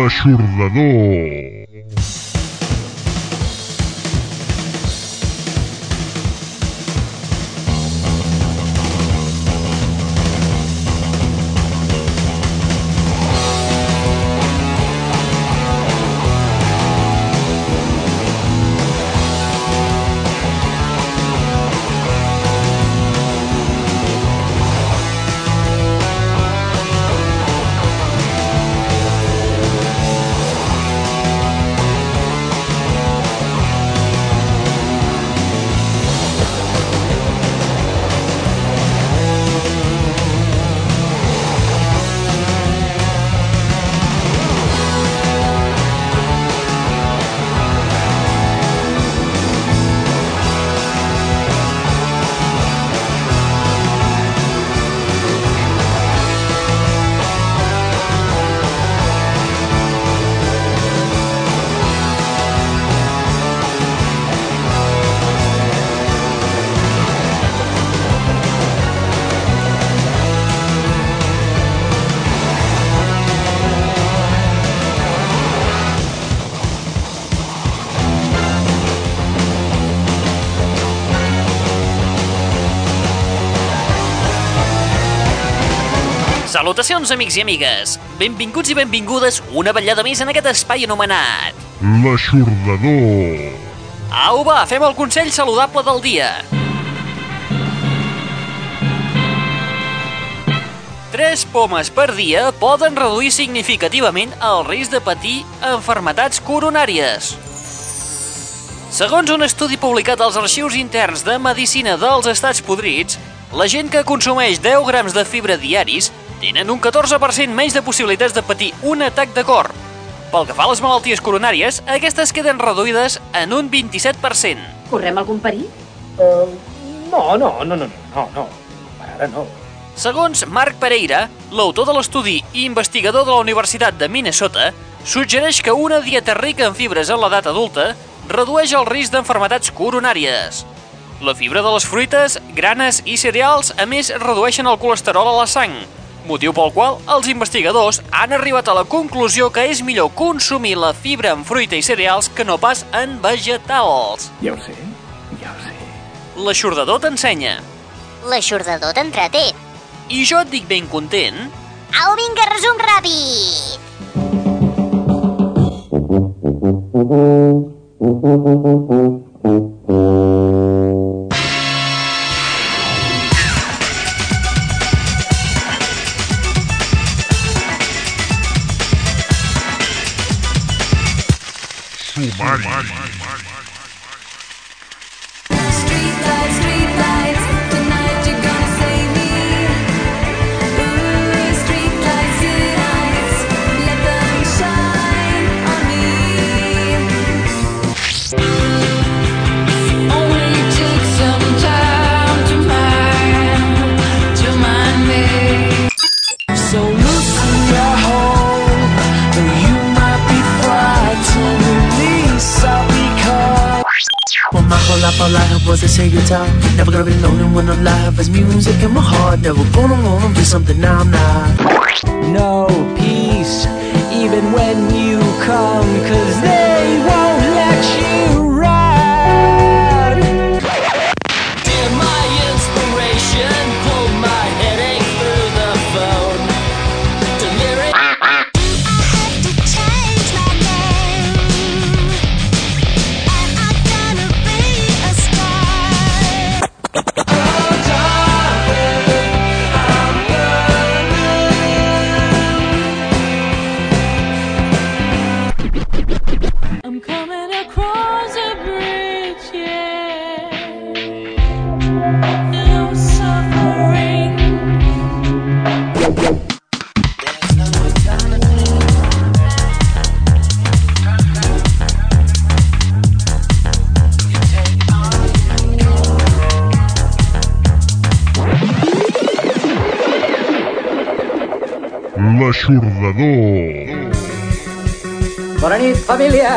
L'aixordador. Salutacions, amics i amigues! Benvinguts i benvingudes una vetllada més en aquest espai anomenat... L'aixordador. Au, va, fem el consell saludable del dia. Tres pomes per dia poden reduir significativament el risc de patir enfermetats coronàries. Segons un estudi publicat als arxius interns de Medicina dels Estats Podrits, la gent que consumeix 10 grams de fibra diaris tenen un 14% menys de possibilitats de patir un atac de cor. Pel que fa a les malalties coronàries, aquestes queden reduïdes en un 27%. Correm algun perill? Uh, no, no, no, no, no, no. Per ara no. Segons Marc Pereira, l'autor de l'estudi i investigador de la Universitat de Minnesota, suggereix que una dieta rica en fibres en l'edat adulta redueix el risc d'enfermetats coronàries. La fibra de les fruites, granes i cereals, a més, redueixen el colesterol a la sang, motiu pel qual els investigadors han arribat a la conclusió que és millor consumir la fibra en fruita i cereals que no pas en vegetals. Ja ho sé, ja ho sé. L'aixordador t'ensenya. L'aixordador t'entreté. I jo et dic ben content Au, vinga, resum ràpid! Sumari. to say guitar. Never gonna be lonely when all I have is music in my heart. Never gonna wanna be something I'm not. No peace, even when you come, cause L'aixordador. Bona nit, família!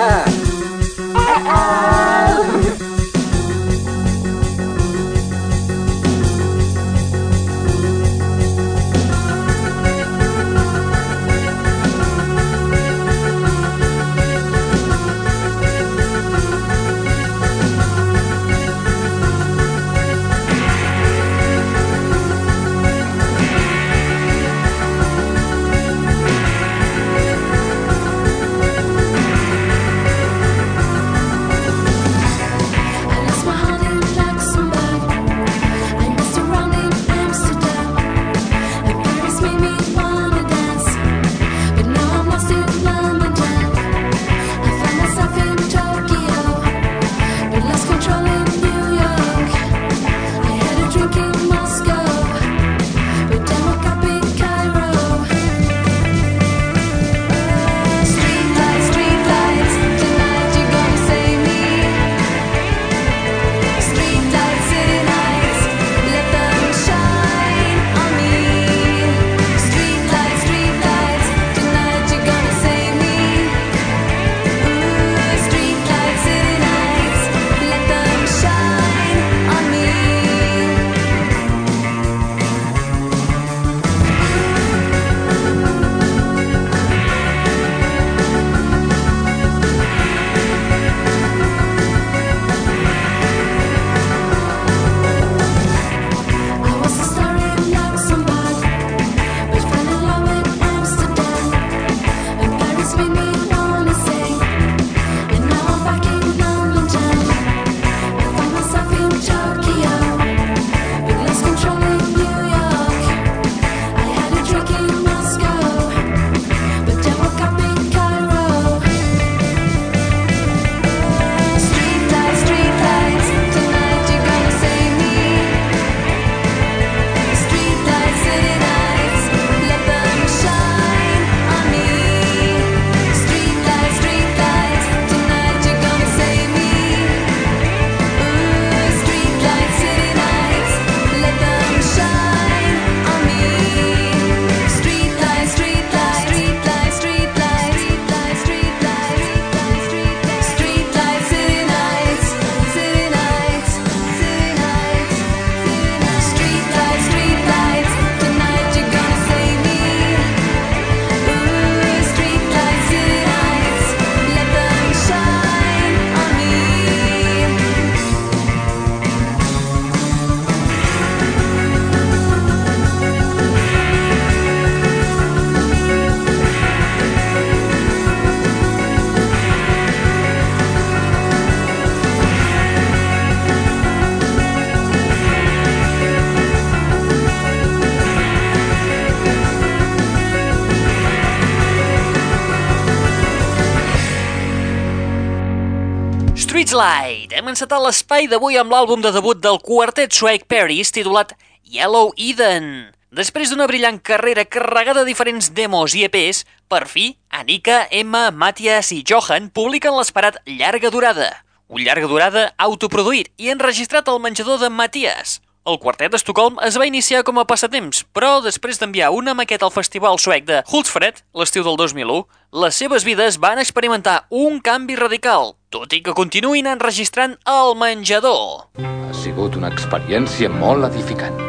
Light! Hem encetat l'espai d'avui amb l'àlbum de debut del quartet suec Paris titulat Yellow Eden. Després d'una brillant carrera carregada de diferents demos i EPs, per fi, Anika, Emma, Matthias i Johan publiquen l'esperat Llarga Durada. Un llarga durada autoproduït i enregistrat al menjador de Matthias. El quartet d'Estocolm es va iniciar com a passatemps, però després d'enviar una maqueta al festival suec de Hultsfred, l'estiu del 2001, les seves vides van experimentar un canvi radical, tot i que continuïn enregistrant al menjador. Ha sigut una experiència molt edificant.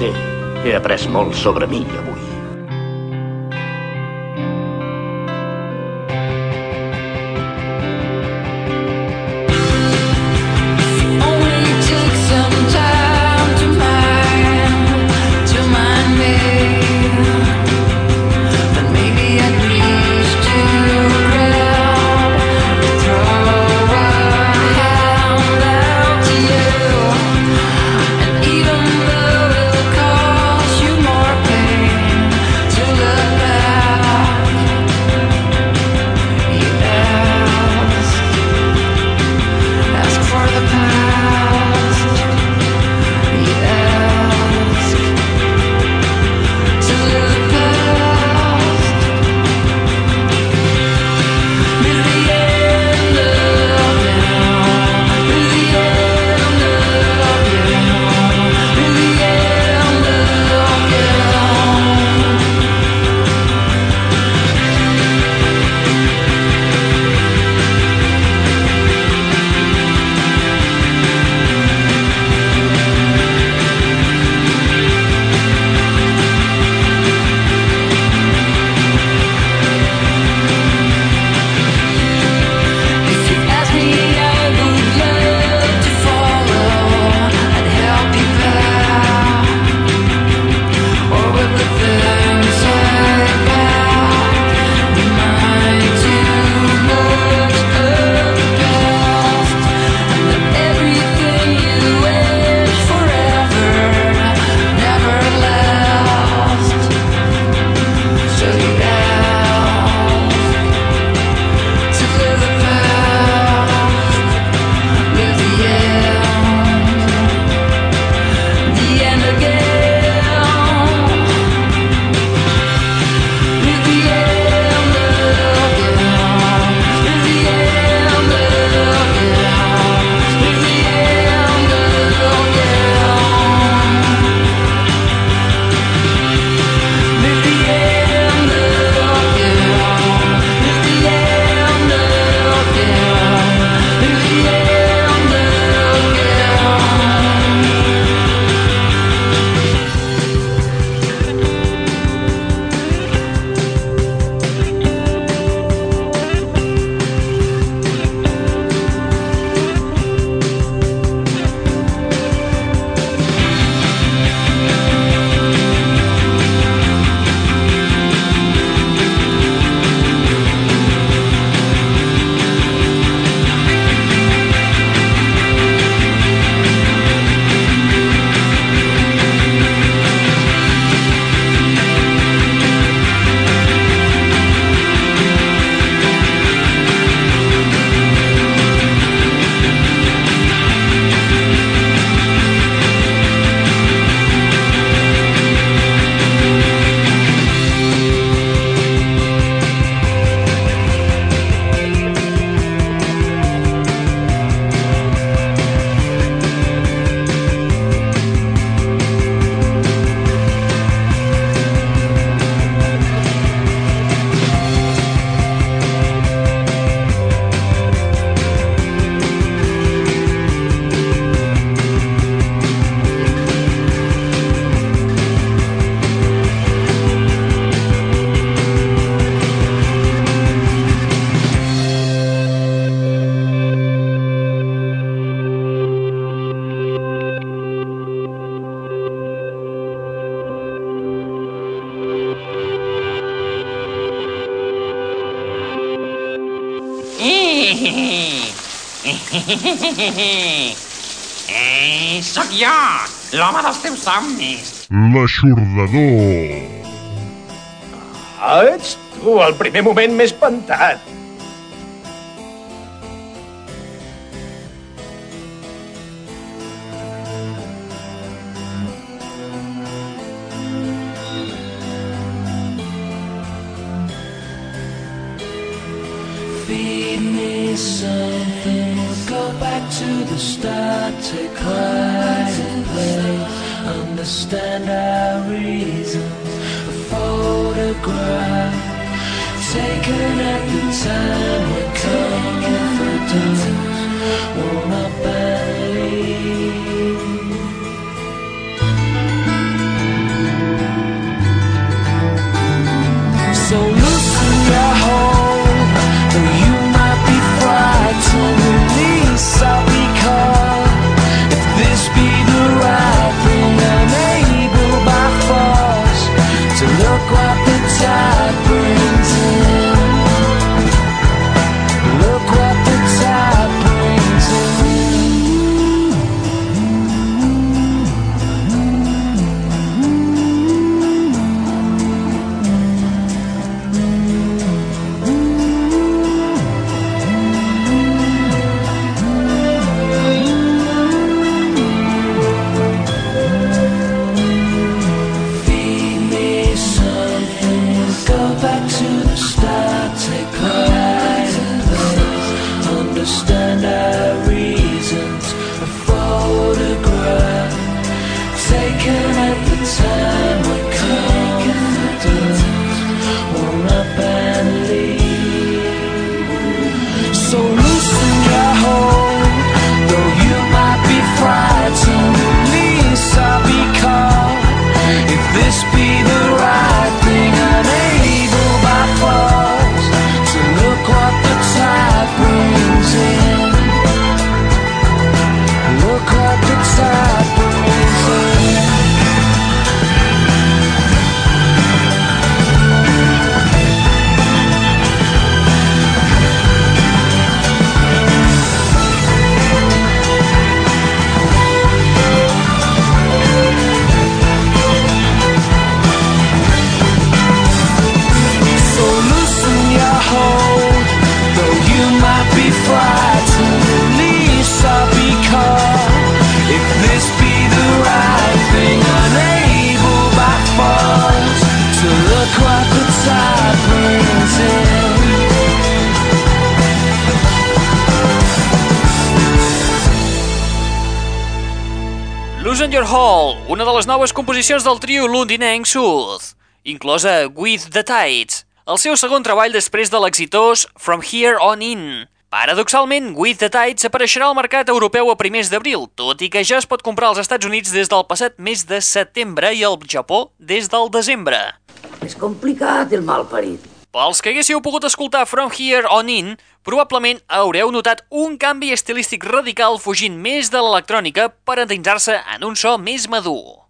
Sí, he après molt sobre mi avui. Eh, sóc jo, l'home dels teus somnis. L'aixordador. Ah, ets tu, el primer moment m'he espantat. Loosen Your Hall, una de les noves composicions del trio londinenc Sooth, inclosa With the Tides, el seu segon treball després de l'exitós From Here On In. Paradoxalment, With the Tides apareixerà al mercat europeu a primers d'abril, tot i que ja es pot comprar als Estats Units des del passat mes de setembre i al Japó des del desembre. És complicat, el malparit. Pels que haguéssiu pogut escoltar From Here On In, probablement haureu notat un canvi estilístic radical fugint més de l'electrònica per endinsar-se en un so més madur.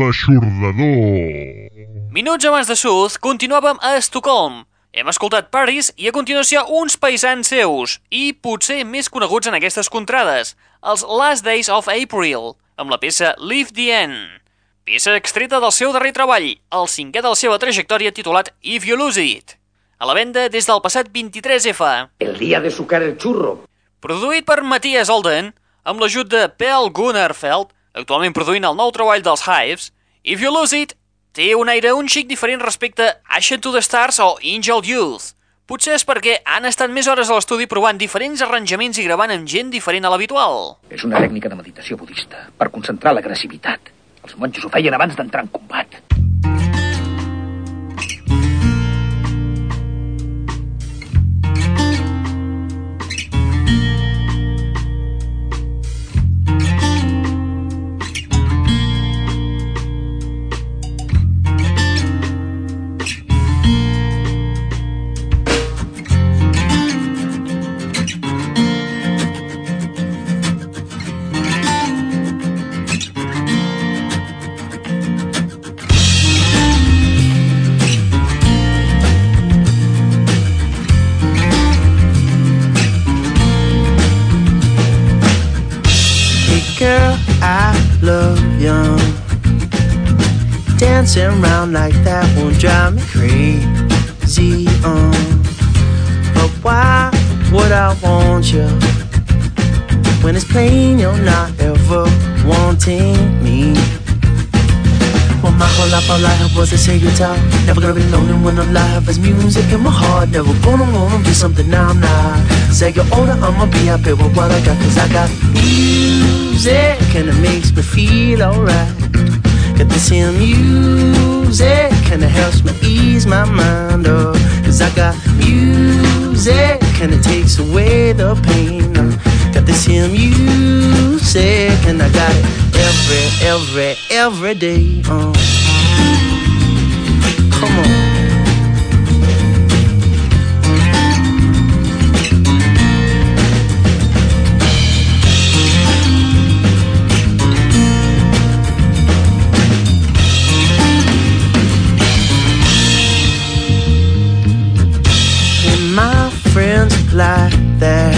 L'aixordador. Minuts abans de Sooth, continuàvem a Estocolm. Hem escoltat Paris i a continuació uns paisans seus, i potser més coneguts en aquestes contrades, els Last Days of April, amb la peça Leave the End. Peça extreta del seu darrer treball, el cinquè de la seva trajectòria titulat If You Lose It. A la venda des del passat 23F. El día de sucar el churro. Produït per Matthias Olden, amb l'ajut de Pel Gunnerfeld, actualment produint el nou treball dels Hives, If You Lose It té un aire un xic diferent respecte a Ashen to the Stars o Angel Youth. Potser és perquè han estat més hores a l'estudi provant diferents arranjaments i gravant amb gent diferent a l'habitual. És una tècnica de meditació budista per concentrar l'agressivitat. Els monjos ho feien abans d'entrar en combat. Was to say guitar. Never gonna be lonely when alive. As music in my heart. Never gonna wanna be something I'm not. Say you're older, I'ma be happy with what I got. Cause I got music and it makes me feel alright. Got this here music and it helps me ease my mind. Oh, cause I got music and it takes away the pain. Oh, got this here music and I got it every, every, every day. Uh. Come on. And my friends like that.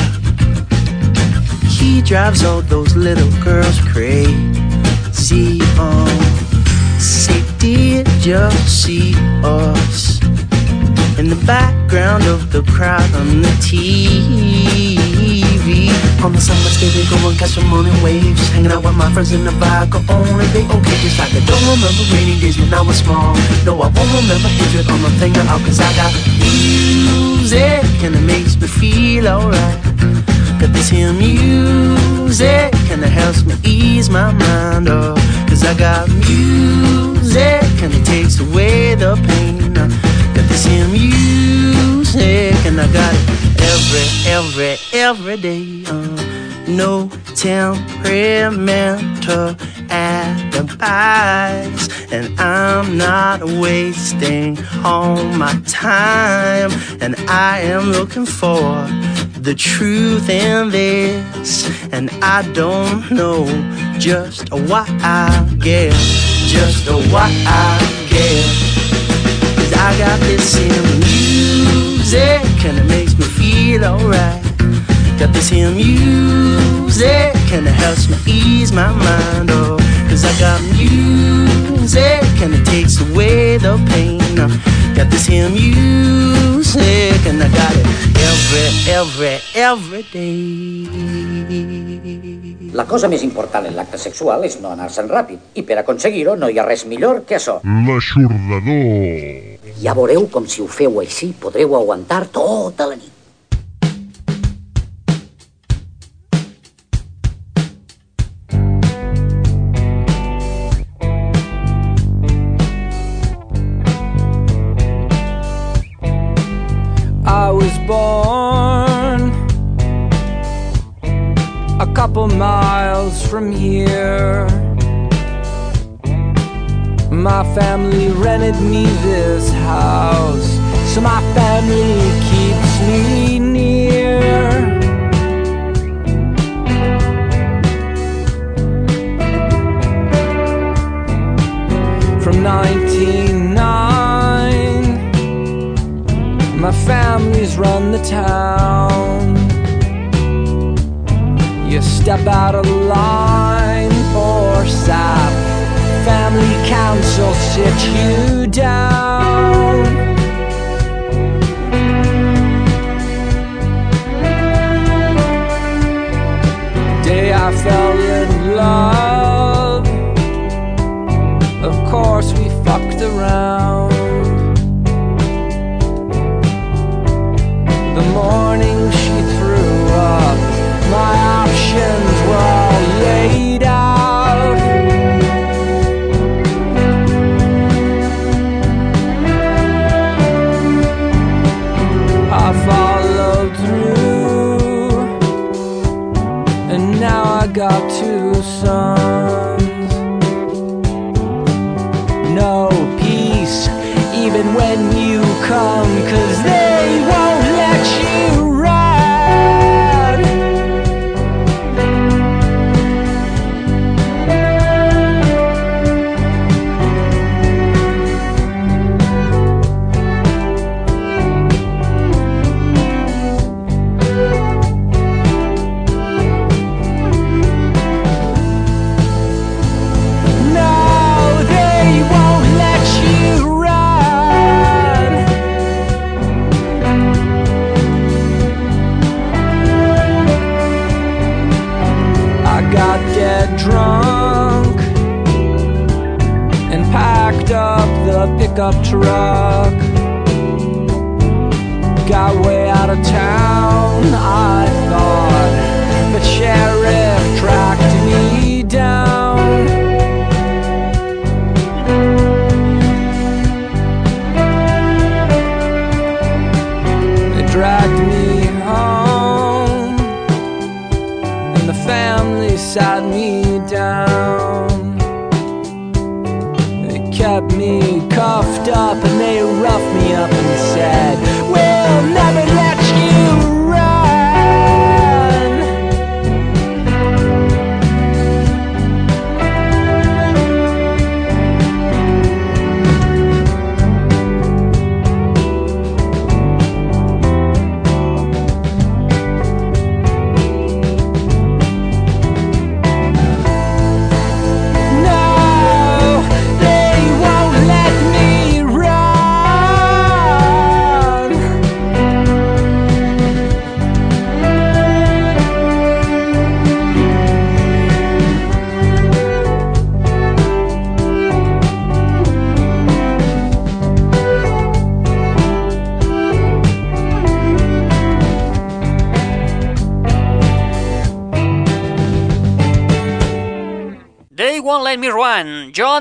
He drives all those little girls crazy. Um, say, did you see us in the background of the crowd on the TV? On the summer day, we go and catch some morning waves. Hanging out with my friends in the bar, go on and they okay. Just like I don't remember rainy days when I was small. No, I won't remember hatred on my finger out, cause I got music and it makes me feel alright. Got this here music and it helps me ease my mind oh Cause I got music and it takes away the pain. Got this here music and I got it every, every, every day. Oh. No temperamental alibis And I'm not wasting all my time. And I am looking for the truth in this. And I don't know just what I get just what I got this in music and it helps me ease my mind oh cause I got music and it takes away the pain oh, got this here music and I got it every, every, every day. La cosa més important en l'acte sexual és no anar-se'n ràpid, i per aconseguir-ho no hi ha res millor que això. L'aixordador. Ja veureu com si ho feu així podreu aguantar tota la nit. Couple miles from here. My family rented me this house, so my family keeps me near. From 1909 my family's run the town. You step out of line or sap, family council sit you down.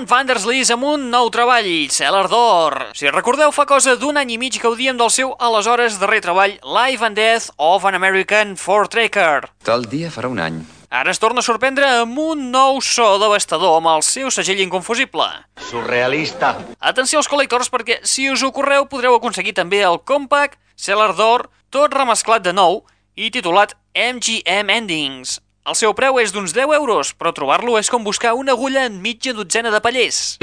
Run, John Vanderslees amb un nou treball, Cellar d'Or. Si recordeu, fa cosa d'un any i mig que audíem del seu aleshores darrer treball Life and Death of an American Four Tracker. Tal dia farà un any. Ara es torna a sorprendre amb un nou so devastador amb el seu segell inconfusible. Surrealista. Atenció als col·lectors perquè, si us ho correu, podreu aconseguir també el Compact Cellar d'Or, tot remesclat de nou i titulat MGM Endings. El seu preu és d'uns 10 euros, però trobar-lo és com buscar una agulla en mitja dotzena de pallers.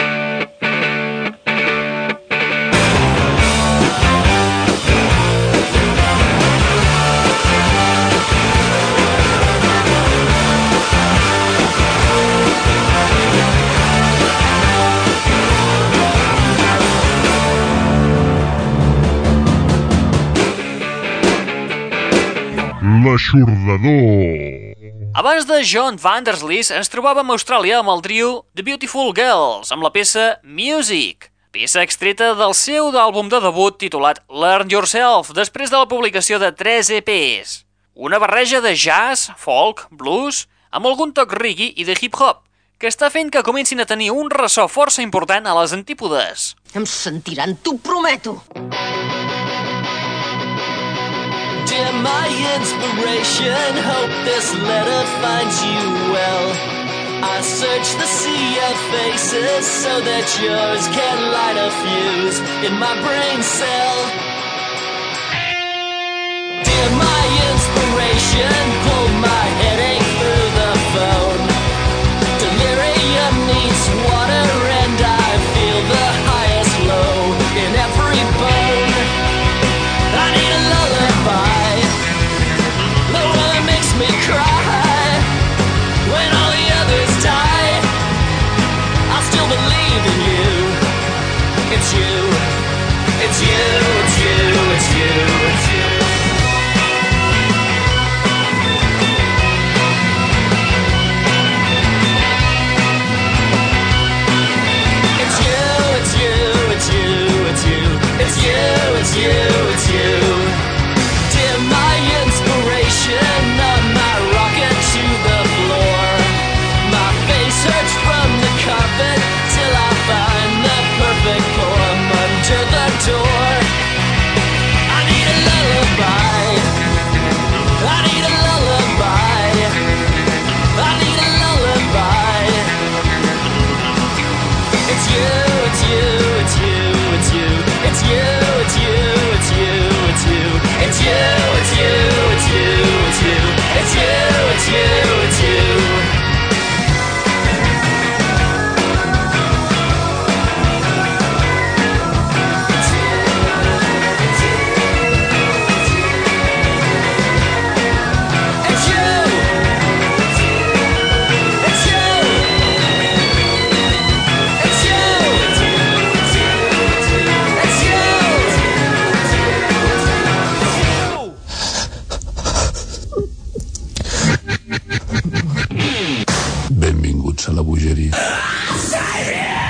L'aixordador. Abans de John Vanderslees ens trobàvem a Austràlia amb el trio The Beautiful Girls, amb la peça Music, peça extreta del seu àlbum de debut titulat Learn Yourself, després de la publicació de 3 EPs. Una barreja de jazz, folk, blues, amb algun toc reggae i de hip-hop, que està fent que comencin a tenir un ressò força important a les antípodes. Em sentiran, t'ho prometo. Dear my inspiration, hope this letter finds you well. I search the sea of faces so that yours can light a fuse in my brain cell. Dear my inspiration, pull my headache periferia.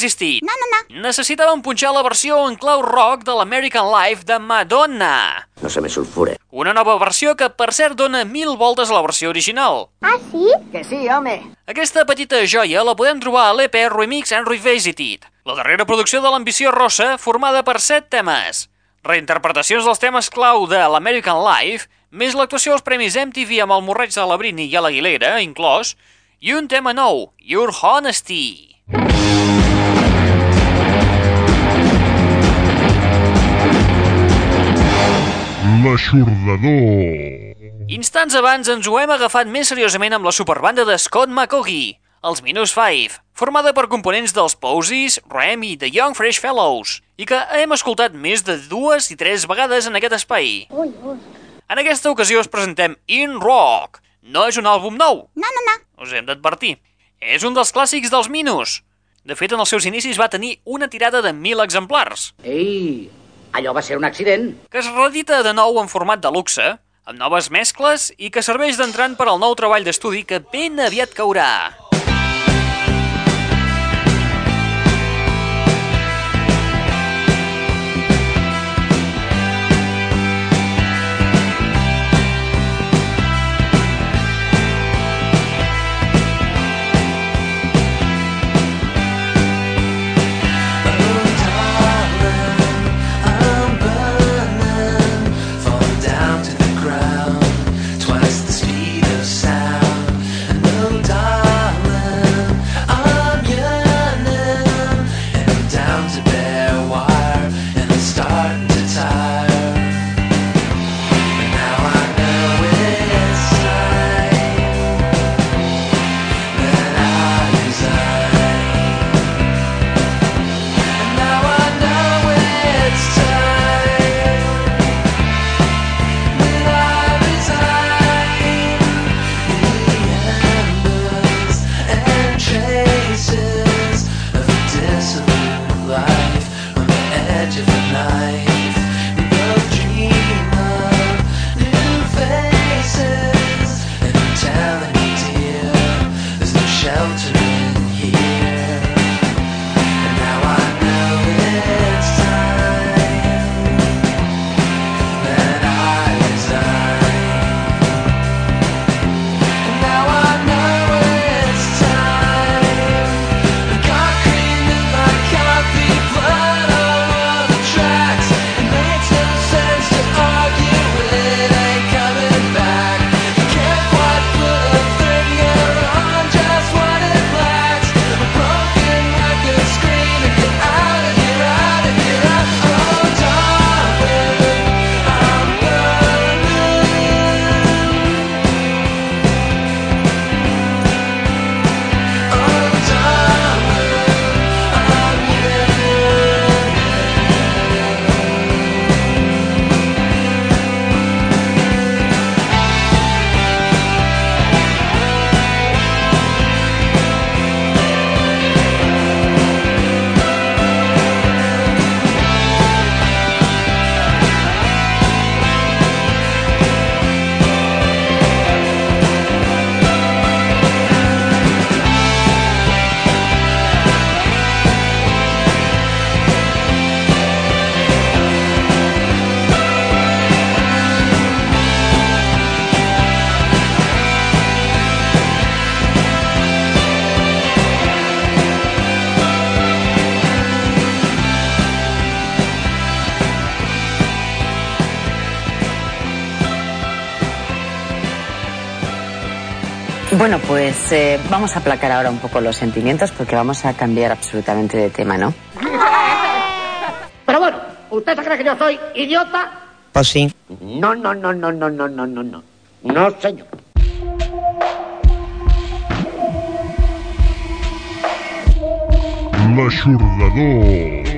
Resistir. No, no, no. Necessitàvem punxar la versió en clau rock de l'American Life de Madonna. No se me sulfure. Una nova versió que, per cert, dona mil voltes a la versió original. Ah, sí? Que sí, home. Aquesta petita joia la podem trobar a l'EP Remix and Revisited, la darrera producció de l'Ambició Rossa, formada per set temes. Reinterpretacions dels temes clau de l'American Life, més l'actuació als Premis MTV amb el morreig de la Britney i a l'Aguilera, inclòs, i un tema nou, Your Honesty. L'aixordador. Instants abans ens ho hem agafat més seriosament amb la superbanda de Scott McCaughey, els Minus Five, formada per components dels Posies, Rem i The Young Fresh Fellows, i que hem escoltat més de dues i tres vegades en aquest espai. Ui, ui. En aquesta ocasió us presentem In Rock. No és un àlbum nou, No, no, no. us hem d'advertir. És un dels clàssics dels Minus. De fet, en els seus inicis va tenir una tirada de 1.000 exemplars, Ei, allò va ser un accident. que es reedita de nou en format de luxe, amb noves mescles i que serveix d'entrant per al nou treball d'estudi que ben aviat caurà. Bueno, pues eh, vamos a aplacar ahora un poco los sentimientos porque vamos a cambiar absolutamente de tema, ¿no? Pero bueno, ¿usted se cree que yo soy idiota? Pues sí. No, no, no, no, no, no, no, no, no. No, señor. L'aixordador.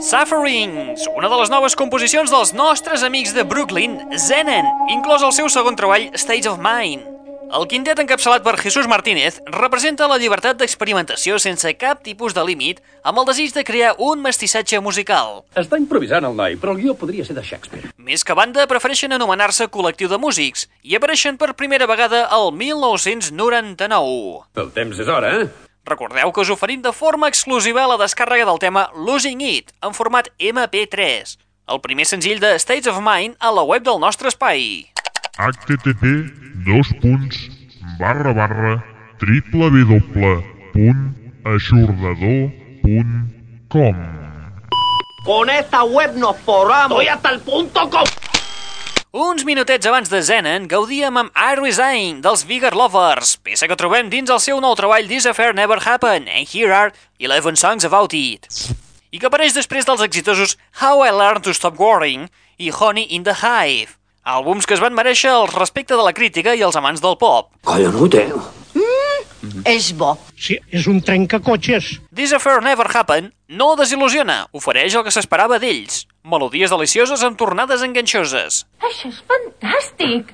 Sufferings, una de les noves composicions dels nostres amics de Brooklyn, Zenen, inclòs el seu segon treball, State of Mind. El quintet encapçalat per Jesús Martínez representa la llibertat d'experimentació sense cap tipus de límit amb el desig de crear un mestissatge musical. Està improvisant el noi, però el guió podria ser de Shakespeare. Més que banda, prefereixen anomenar-se col·lectiu de músics i apareixen per primera vegada al 1999. El temps és hora, eh? Recordeu que us oferim de forma exclusiva la descàrrega del tema Losing It, en format MP3, el primer senzill de States of Mind a la web del nostre espai. http dos punts barra barra www.aixordador.com Con esta web nos forramos. Estoy hasta el punto com... Uns minutets abans de Zenon gaudíem amb I Resign dels Vigor Lovers, peça que trobem dins el seu nou treball This Affair Never Happened, and here are 11 songs about it. I que apareix després dels exitosos How I Learned to Stop Worrying i Honey in the Hive, àlbums que es van mereixer el respecte de la crítica i els amants del pop. Collonut, eh? És bo. Sí, és un trencacotxes. This Affair Never Happened no desil·lusiona, ofereix el que s'esperava d'ells, melodies delicioses amb tornades enganxoses. Això és fantàstic!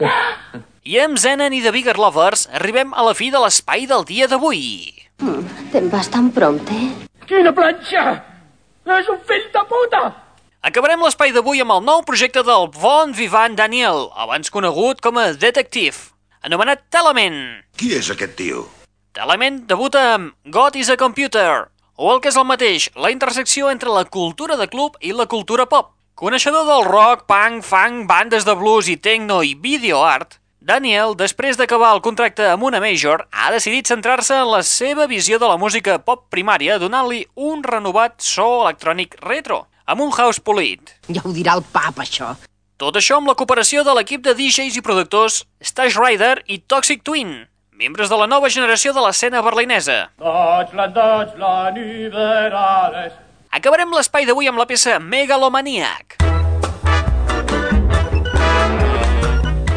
I amb Zenon i The Bigger Lovers arribem a la fi de l'espai del dia d'avui. Te'n vas tan prompte? Quina planxa! És un fill de puta! Acabarem l'espai d'avui amb el nou projecte del Von Vivant Daniel, abans conegut com a Detective, anomenat Telament. Qui és aquest tio? Telament debuta amb God is a Computer, o el que és el mateix, la intersecció entre la cultura de club i la cultura pop. Coneixedor del rock, punk, funk, bandes de blues i techno i video art, Daniel, després d'acabar el contracte amb una major, ha decidit centrar-se en la seva visió de la música pop primària, donant-li un renovat so electrònic retro, amb un house polit. Ja ho dirà el pap, això. Tot això amb la cooperació de l'equip de DJs i productors Stash Rider i Toxic Twin, membres de la nova generació de l'escena berlinesa. Deutschland, Deutschland, über alles. Acabarem l'espai d'avui amb la peça Megalomaniac.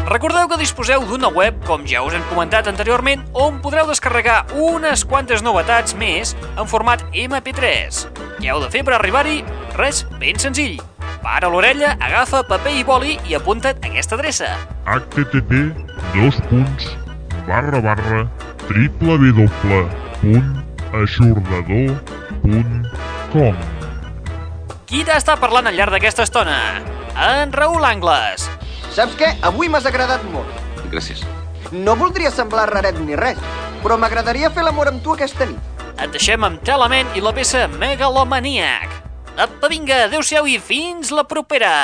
Recordeu que disposeu d'una web, com ja us hem comentat anteriorment, on podreu descarregar unes quantes novetats més en format MP3. Què heu de fer per arribar-hi? Res, ben senzill. Para l'orella, agafa paper i boli i apunta't aquesta adreça. http dos punts barra barra www.aixordador.com Qui t'està parlant al llarg d'aquesta estona? En Raül Angles. Saps què? Avui m'has agradat molt. Gràcies. No voldria semblar raret ni res, però m'agradaria fer l'amor amb tu aquesta nit. Et deixem amb Telament i la peça Megalomaniac. Apa, vinga, adeu-siau i fins la propera!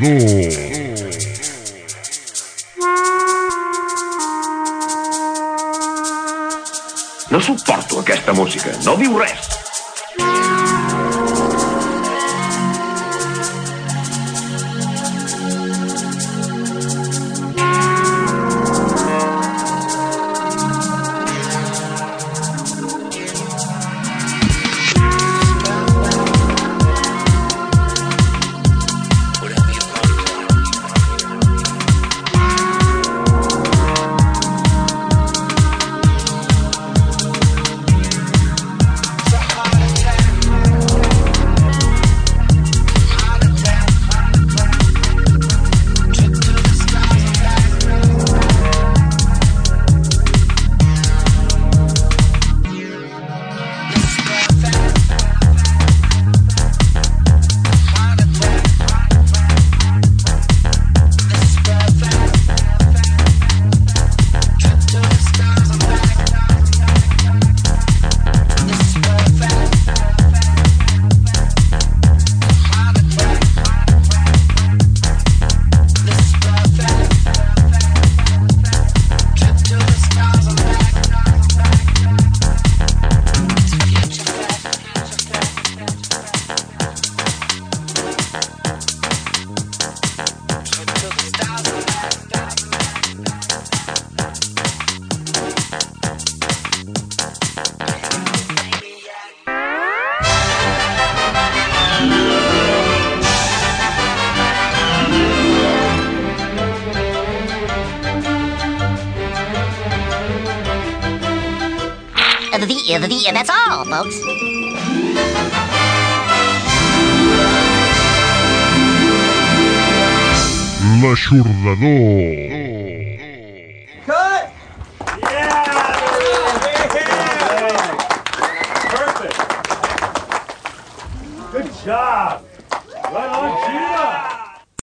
L'aixordador. No suporto aquesta música. No diu res. The, the, the, that's all, folks. L'aixordador.